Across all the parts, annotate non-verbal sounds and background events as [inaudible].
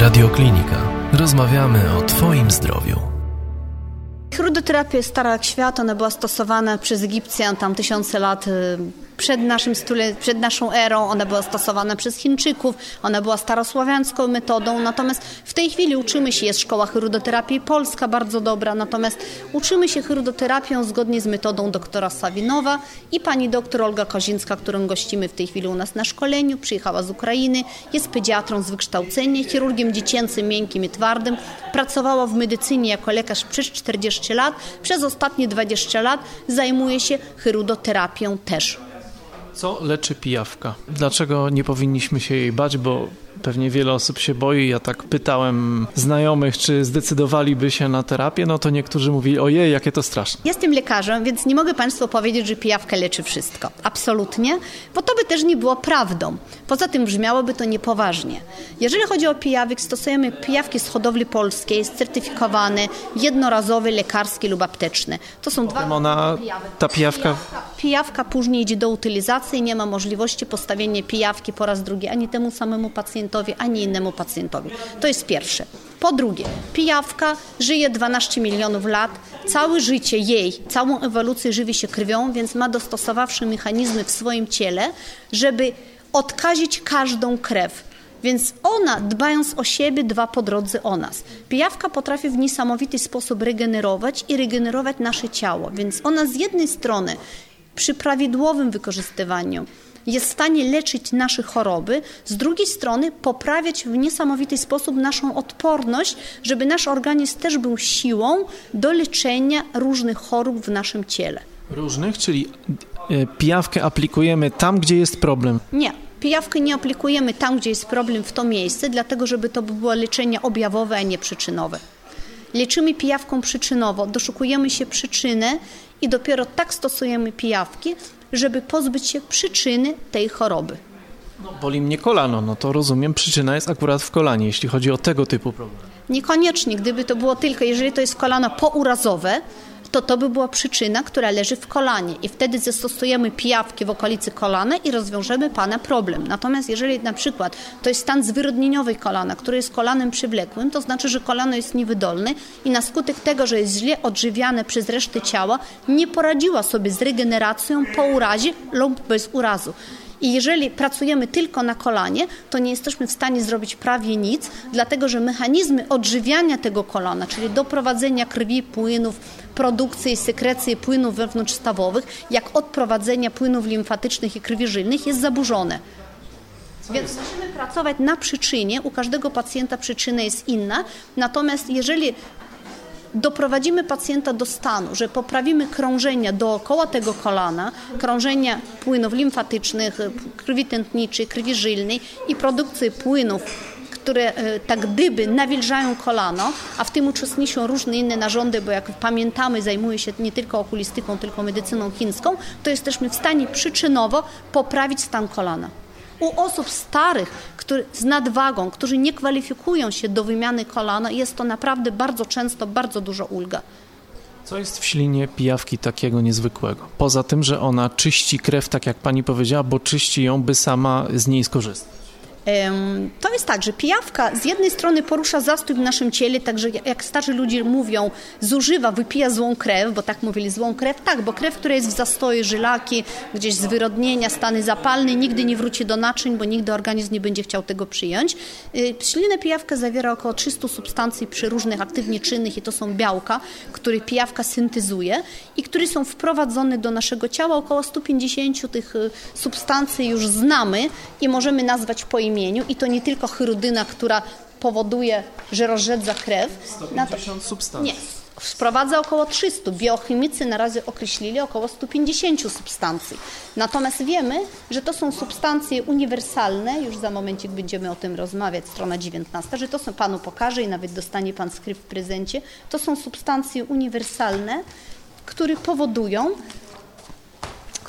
Radioklinika. Rozmawiamy o Twoim zdrowiu. Chrudoterapia jest stara jak świat, ona była stosowana przez Egipcjan tam tysiące lat y, przed, naszym stule, przed naszą erą, ona była stosowana przez Chińczyków, ona była starosławiańską metodą, natomiast w tej chwili uczymy się, jest szkoła chrudoterapii polska bardzo dobra, natomiast uczymy się chrudoterapią zgodnie z metodą doktora Sawinowa i pani doktor Olga Kozińska, którą gościmy w tej chwili u nas na szkoleniu, przyjechała z Ukrainy, jest pediatrą z wykształcenia, chirurgiem dziecięcym, miękkim i twardym, pracowała w medycynie jako lekarz przez 40 lat, przez ostatnie 20 lat zajmuje się chrudoterapią też. Co leczy pijawka? Dlaczego nie powinniśmy się jej bać? Bo pewnie wiele osób się boi. Ja tak pytałem znajomych, czy zdecydowaliby się na terapię, no to niektórzy mówili, ojej, jakie to straszne. Jestem lekarzem, więc nie mogę Państwu powiedzieć, że pijawka leczy wszystko. Absolutnie, bo to by też nie było prawdą. Poza tym brzmiałoby to niepoważnie. Jeżeli chodzi o pijawek, stosujemy pijawki z hodowli polskiej, certyfikowane, jednorazowe, lekarskie lub apteczne. To są dwa ona, ta pijawka... Pijawka później idzie do utylizacji, nie ma możliwości postawienia pijawki po raz drugi ani temu samemu pacjentowi, ani innemu pacjentowi. To jest pierwsze. Po drugie, pijawka żyje 12 milionów lat, całe życie jej, całą ewolucję żywi się krwią, więc ma dostosowawsze mechanizmy w swoim ciele, żeby odkazić każdą krew. Więc ona, dbając o siebie, dba po drodze o nas. Pijawka potrafi w niesamowity sposób regenerować i regenerować nasze ciało. Więc ona z jednej strony przy prawidłowym wykorzystywaniu jest w stanie leczyć nasze choroby, z drugiej strony poprawiać w niesamowity sposób naszą odporność, żeby nasz organizm też był siłą do leczenia różnych chorób w naszym ciele. Różnych, czyli e, pijawkę aplikujemy tam, gdzie jest problem? Nie. Pijawkę nie aplikujemy tam, gdzie jest problem, w to miejsce, dlatego żeby to było leczenie objawowe, a nie przyczynowe. Leczymy pijawką przyczynowo, doszukujemy się przyczyny i dopiero tak stosujemy pijawki, żeby pozbyć się przyczyny tej choroby. No, boli mnie kolano, no to rozumiem, przyczyna jest akurat w kolanie, jeśli chodzi o tego typu problem. Niekoniecznie, gdyby to było tylko, jeżeli to jest kolano pourazowe, to to by była przyczyna, która leży w kolanie i wtedy zastosujemy pijawki w okolicy kolana i rozwiążemy Pana problem. Natomiast jeżeli na przykład to jest stan zwyrodnieniowy kolana, który jest kolanem przywlekłym, to znaczy, że kolano jest niewydolne i na skutek tego, że jest źle odżywiane przez resztę ciała, nie poradziła sobie z regeneracją po urazie lub bez urazu. I jeżeli pracujemy tylko na kolanie, to nie jesteśmy w stanie zrobić prawie nic, dlatego że mechanizmy odżywiania tego kolana, czyli doprowadzenia krwi, płynów, produkcji i sekrecji płynów wewnątrzstawowych, jak odprowadzenia płynów limfatycznych i krwi żylnych jest zaburzone. Więc musimy pracować na przyczynie. U każdego pacjenta przyczyna jest inna. Natomiast jeżeli doprowadzimy pacjenta do stanu, że poprawimy krążenia dookoła tego kolana, krążenia płynów limfatycznych, krwi tętniczej, krwi żylnej i produkcji płynów które e, tak gdyby nawilżają kolano, a w tym uczestniczą różne inne narządy, bo jak pamiętamy, zajmuje się nie tylko okulistyką, tylko medycyną chińską, to jesteśmy w stanie przyczynowo poprawić stan kolana. U osób starych, który, z nadwagą, którzy nie kwalifikują się do wymiany kolana, jest to naprawdę bardzo często bardzo duża ulga. Co jest w ślinie pijawki takiego niezwykłego? Poza tym, że ona czyści krew, tak jak pani powiedziała, bo czyści ją, by sama z niej skorzystać. To jest tak, że pijawka z jednej strony porusza zastój w naszym ciele, także jak starzy ludzie mówią, zużywa, wypija złą krew, bo tak mówili, złą krew, tak, bo krew, która jest w zastoju, żylaki, gdzieś zwyrodnienia, stany zapalne, nigdy nie wróci do naczyń, bo nigdy organizm nie będzie chciał tego przyjąć. Y, ślina pijawka zawiera około 300 substancji przy różnych aktywnie czynnych i to są białka, które pijawka syntezuje i które są wprowadzone do naszego ciała. Około 150 tych y, substancji już znamy i możemy nazwać po imieniu i to nie tylko chrudyna, która powoduje, że rozrzedza krew. 150 substancji. Nie, wprowadza około 300. Biochemicy na razie określili około 150 substancji. Natomiast wiemy, że to są substancje uniwersalne, już za momencik będziemy o tym rozmawiać, strona 19, że to są, Panu pokażę i nawet dostanie Pan skrypt w prezencie, to są substancje uniwersalne, które powodują,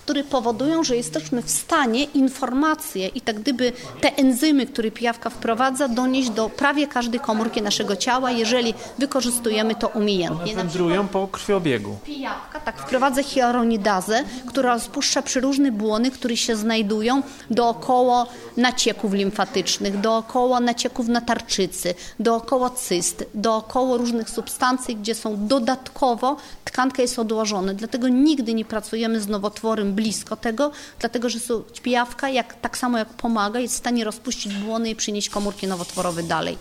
które powodują, że jesteśmy w stanie informacje i tak gdyby te enzymy, które pijawka wprowadza, donieść do prawie każdej komórki naszego ciała, jeżeli wykorzystujemy to umiejętnie. Wędrują po krwiobiegu. Pijawka tak wprowadza hyaluronidazę, która rozpuszcza przeróżne błony, które się znajdują dookoła nacieków limfatycznych, dookoła nacieków na tarczycy, dookoła cyst, dookoła różnych substancji, gdzie są dodatkowo, tkanka jest odłożona. Dlatego nigdy nie pracujemy z nowotworem blisko tego, dlatego że pijawka, jak, tak samo jak pomaga, jest w stanie rozpuścić błony i przynieść komórki nowotworowe dalej.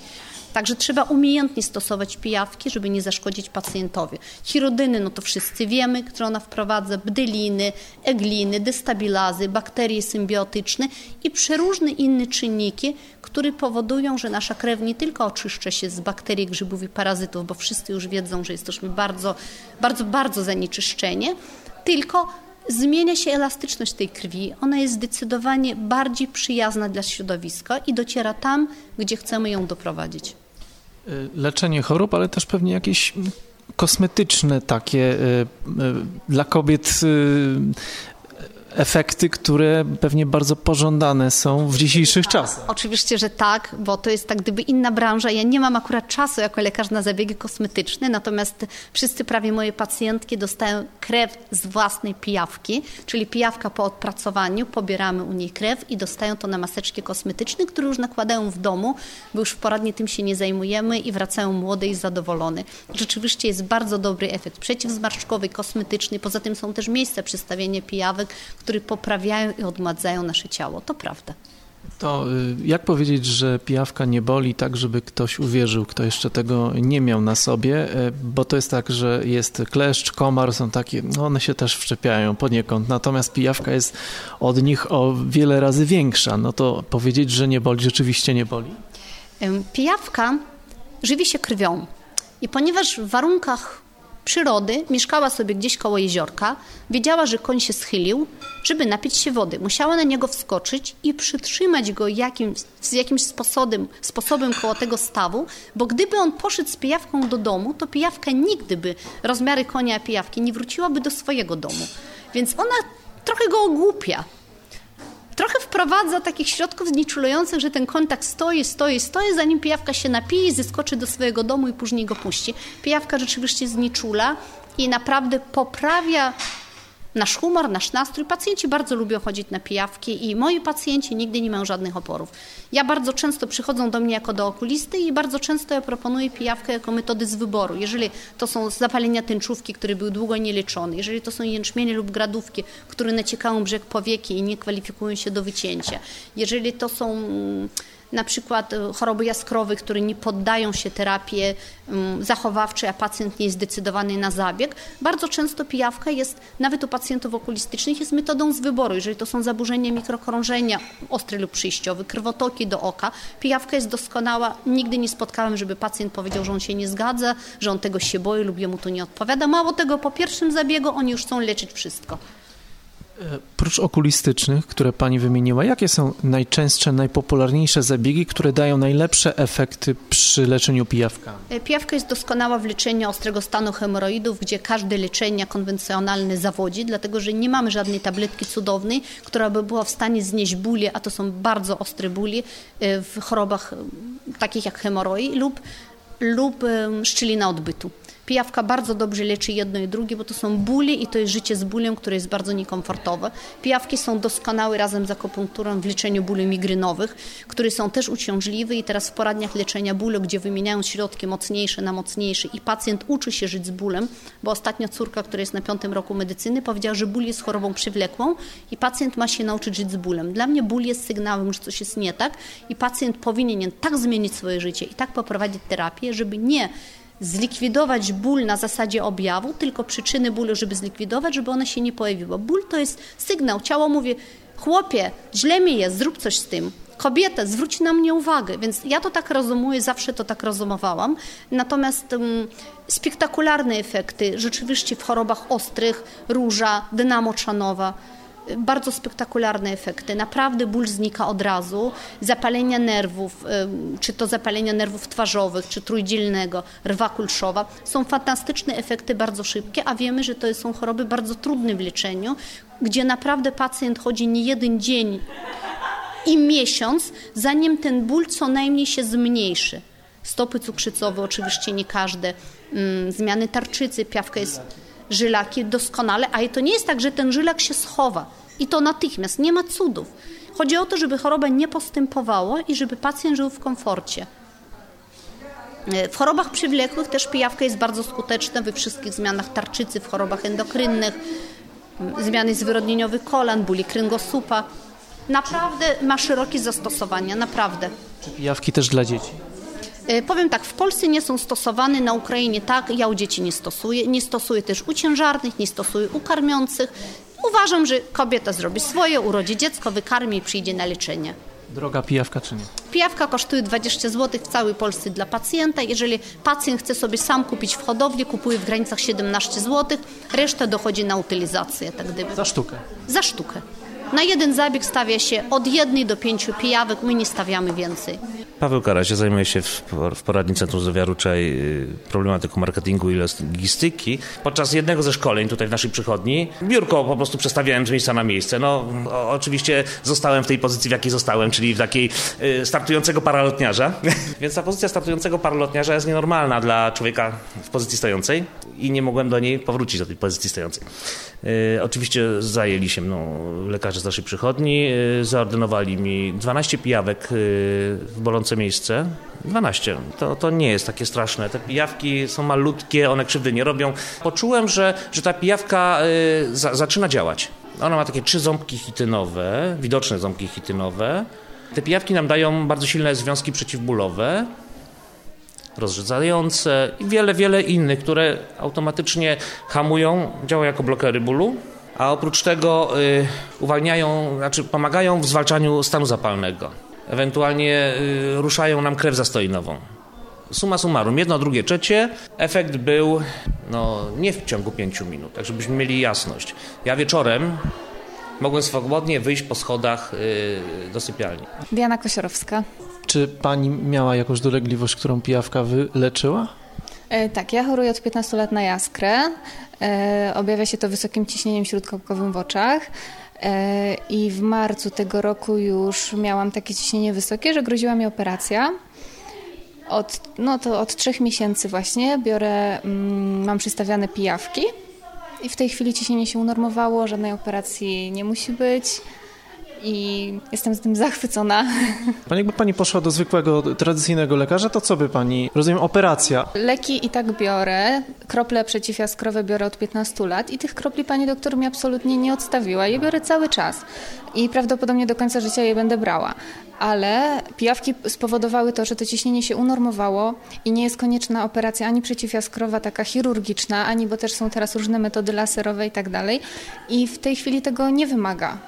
Także trzeba umiejętnie stosować pijawki, żeby nie zaszkodzić pacjentowi. Chirodyny, no to wszyscy wiemy, które ona wprowadza, bdyliny, egliny, destabilazy, bakterie symbiotyczne i przeróżne inne czynniki, które powodują, że nasza krew nie tylko oczyszcza się z bakterii, grzybów i parazytów, bo wszyscy już wiedzą, że jesteśmy bardzo, bardzo, bardzo zanieczyszczeni, tylko zmienia się elastyczność tej krwi. Ona jest zdecydowanie bardziej przyjazna dla środowiska i dociera tam, gdzie chcemy ją doprowadzić. Y, leczenie chorób, ale też pewnie jakieś kosmetyczne takie y, y, dla kobiet efekty, które pewnie bardzo pożądane są w dzisiejszych tak, czasach. Oczywiście, że tak, bo to jest tak gdyby inna branża. Ja nie mam akurat czasu jako lekarz na zabiegi kosmetyczne, natomiast wszyscy prawie moje pacjentki dostają krew z własnej pijawki, czyli pijawka po odpracowaniu, pobieramy u niej krew i dostają to na maseczki kosmetyczne, które już nakładają w domu, bo już w poradni tym się nie zajmujemy i wracają młode i zadowolone. Rzeczywiście jest bardzo dobry efekt przeciwzmarszczkowy, kosmetyczny, poza tym są też miejsca przystawienia pijawek, które poprawiają i odmadzają nasze ciało. To prawda. To y, jak powiedzieć, że pijawka nie boli tak, żeby ktoś uwierzył, kto jeszcze tego nie miał na sobie, y, bo to jest tak, że jest kleszcz, komar, są takie, no one się też wszczepiają poniekąd, natomiast pijawka jest od nich o wiele razy większa. No to powiedzieć, że nie boli, rzeczywiście nie boli? Pijawka żywi się krwią i ponieważ w warunkach przyrody, mieszkała sobie gdzieś koło jeziorka, wiedziała, że koń się schylił, żeby napić się wody. Musiała na niego wskoczyć i przytrzymać go jakimś, z jakimś sposobem, sposobem koło tego stawu, bo gdyby on poszedł z pijawką do domu, to pijawka nigdy by, rozmiary konia pijawki, nie wróciłaby do swojego domu. Więc ona trochę go ogłupia trochę wprowadza takich środków znieczulających, że ten kontakt stoi, stoi, stoi, zanim pijawka się napije, zeskoczy do swojego domu i później go puści. Pijawka rzeczywiście znieczula i naprawdę poprawia nasz humor, nasz nastrój. Pacjenci bardzo lubią chodzić na pijawki i moi pacjenci nigdy nie mają żadnych oporów. Ja bardzo często przychodzą do mnie jako do okulisty i bardzo często ja proponuję pijawkę jako metody z wyboru. Jeżeli to są zapalenia tęczówki, które były długo nieleczone, jeżeli to są jęczmienie lub gradówki, które naciekają brzeg powieki i nie kwalifikują się do wycięcia, jeżeli to są mm, na przykład e, choroby jaskrowe, które nie poddają się terapii mm, zachowawczej, a pacjent nie jest zdecydowany na zabieg. Bardzo często pijawka jest, nawet u pacjentów okulistycznych, jest metodą z wyboru. Jeżeli to są zaburzenia mikrokrążenia ostre lub przyjściowe, krwotoki do oka, pijawka jest doskonała. Nigdy nie spotkałem, żeby pacjent powiedział, że on się nie zgadza, że on tego się boi lub jemu to nie odpowiada. Mało tego, po pierwszym zabiegu oni już chcą leczyć wszystko. Prócz okulistycznych, które Pani wymieniła, jakie są najczęstsze, najpopularniejsze zabiegi, które dają najlepsze efekty przy leczeniu pijawka? E, pijawka jest doskonała w leczeniu ostrego stanu hemoroidów, gdzie każde leczenie konwencjonalne zawodzi, dlatego że nie mamy żadnej tabletki cudownej, która by była w stanie znieść bóle, a to są bardzo ostre bóle e, w chorobach takich jak hemoroid lub, lub szczelina odbytu. Pijawka bardzo dobrze leczy jedno i drugie, bo to są bóle i to jest życie z bólem, które jest bardzo niekomfortowe. Pijawki są doskonałe razem z akupunkturą w leczeniu bólu migrynowych, które są też uciążliwe i teraz w poradniach leczenia bólu, gdzie wymieniają środki mocniejsze na mocniejsze i pacjent uczy się żyć z bólem, bo ostatnia córka, która jest na piątym roku medycyny, powiedziała, że ból jest chorobą przywlekłą i pacjent ma się nauczyć żyć z bólem. Dla mnie ból jest sygnałem, że coś jest nie tak i pacjent powinien tak zmienić swoje życie i tak poprowadzić terapię, żeby nie zlikwidować ból na zasadzie objawu, tylko przyczyny bólu, żeby zlikwidować, żeby one się nie pojawiły. Ból to jest sygnał. Ciało mówi, chłopie, źle mi jest, zrób coś z tym. Kobieta, zwróć na mnie uwagę. Więc ja to tak rozumuję, zawsze to tak rozumowałam. Natomiast um, spektakularne efekty rzeczywiście w chorobach ostrych, róża, dynamo czanowa, bardzo spektakularne efekty. Naprawdę ból znika od razu, zapalenia nerwów, czy to zapalenia nerwów twarzowych, czy trójdzielnego, rwa kulszowa. Są fantastyczne efekty, bardzo szybkie, a wiemy, że to są choroby bardzo trudne w leczeniu, gdzie naprawdę pacjent chodzi nie jeden dzień i miesiąc, zanim ten ból co najmniej się zmniejszy. Stopy cukrzycowe, oczywiście nie każde, mm, zmiany tarczycy, piawka jest żylaki doskonale, a to nie jest tak, że ten żylak się schowa i to natychmiast, nie ma cudów. Chodzi o to, żeby choroba nie postępowała i żeby pacjent żył w komforcie. E, w chorobach przywlekłych też pijawka jest bardzo skuteczna we wszystkich zmianach tarczycy, w chorobach endokrynnych, zmiany zwyrodnieniowych kolan, bóli kręgosłupa. Naprawdę ma szerokie zastosowanie, naprawdę. Czy pijawki też dla dzieci? E, powiem tak, w Polsce nie są stosowane, na Ukrainie tak, ja u dzieci nie stosuję. Nie stosuję też u ciężarnych, nie stosuję u karmiących. Uważam, że kobieta zrobi swoje, urodzi dziecko, wykarmi i przyjdzie na leczenie. Droga pijawka czy nie? Pijawka kosztuje 20 zł w całej Polsce dla pacjenta. Jeżeli pacjent chce sobie sam kupić w hodowli, kupuje w granicach 17 zł, reszta dochodzi na utylizację. Tak gdyby. Za sztukę? Za sztukę. Na jeden zabieg stawia się od jednej do pięciu pijawek, my nie stawiamy więcej. Paweł Karaś, ja zajmuję się w, Poradni Centrum Zdrowia Ruczej y, problematyką marketingu i logistyki. Podczas jednego ze szkoleń tutaj w naszej przychodni biurko po prostu przestawiałem z miejsca na miejsce. No oczywiście zostałem w tej pozycji, w jakiej zostałem, czyli w takiej y, startującego paralotniarza. [laughs] Więc ta pozycja startującego paralotniarza jest nienormalna dla człowieka w pozycji stojącej i nie mogłem do niej powrócić, do tej pozycji stojącej. Y, oczywiście zajęli się mną lekarze z naszej przychodni, y, zaordynowali mi 12 pijawek y, w bolące miejsce. 12. To, to nie jest takie straszne. Te pijawki są malutkie, one krzywdy nie robią. Poczułem, że, że ta pijawka za, zaczyna działać. Ona ma takie trzy ząbki chitynowe, widoczne ząbki chitynowe. Te pijawki nam dają bardzo silne związki przeciwbólowe rozrzedzające i wiele, wiele innych, które automatycznie hamują, działają jako blokery bólu, a oprócz tego y, uwalniają, znaczy pomagają w zwalczaniu stanu zapalnego. Ewentualnie y, ruszają nam krew zastojnową. Suma summarum, jedno, drugie, trzecie. Efekt był no, nie w ciągu pięciu minut, tak żebyśmy mieli jasność. Ja wieczorem mogłem swobodnie wyjść po schodach y, do sypialni. Diana Kosiorowska. Czy pani miała jakąś dolegliwość, którą pijawka wyleczyła? E, tak, ja choruję od 15 lat na jaskrę. E, objawia się to wysokim ciśnieniem śródkałkowym w oczach. E, I w marcu tego roku już miałam takie ciśnienie wysokie, że groziła mi operacja. Od, no to od trzech miesięcy właśnie biorę, mm, mam przystawiane pijawki i w tej chwili ciśnienie się unormowało, żadnej operacji nie musi być i jestem z tym zachwycona. Pani, jakby pani poszła do zwykłego, tradycyjnego lekarza, to co by pani, rozumiem, operacja? Leki i tak biorę, krople przeciwjaskrowe biorę od 15 lat i tych kropli pani doktor mi absolutnie nie odstawiła. Je biorę cały czas i prawdopodobnie do końca życia je będę brała. Ale pijawki spowodowały to, że to ciśnienie się unormowało i nie jest konieczna operacja ani przeciwjaskrowa, taka chirurgiczna, ani bo też są teraz różne metody laserowe i tak dalej. I w tej chwili tego nie wymaga.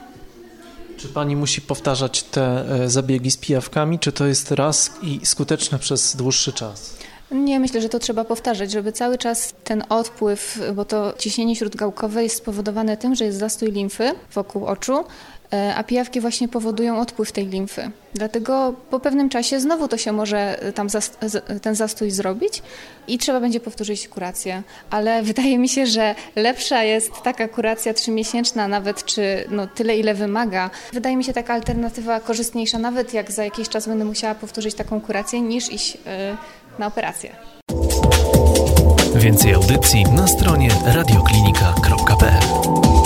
Czy pani musi powtarzać te e, zabiegi z pijawkami, czy to jest raz i skuteczne przez dłuższy czas? Nie, myślę, że to trzeba powtarzać, żeby cały czas ten odpływ, bo to ciśnienie śródgałkowe jest spowodowane tym, że jest zastój limfy wokół oczu, a pijawki właśnie powodują odpływ tej limfy. Dlatego po pewnym czasie znowu to się może e, tam ten zastój zrobić i trzeba będzie powtórzyć kurację. Ale [laughs] wydaje mi się, że lepsza jest taka kuracja trzymiesięczna, nawet czy no, tyle, ile wymaga. Wydaje mi się taka alternatywa korzystniejsza, nawet jak za jakiś czas będę musiała powtórzyć taką kurację, niż iść yy, na operację. Więcej audycji na stronie radioklinika.pl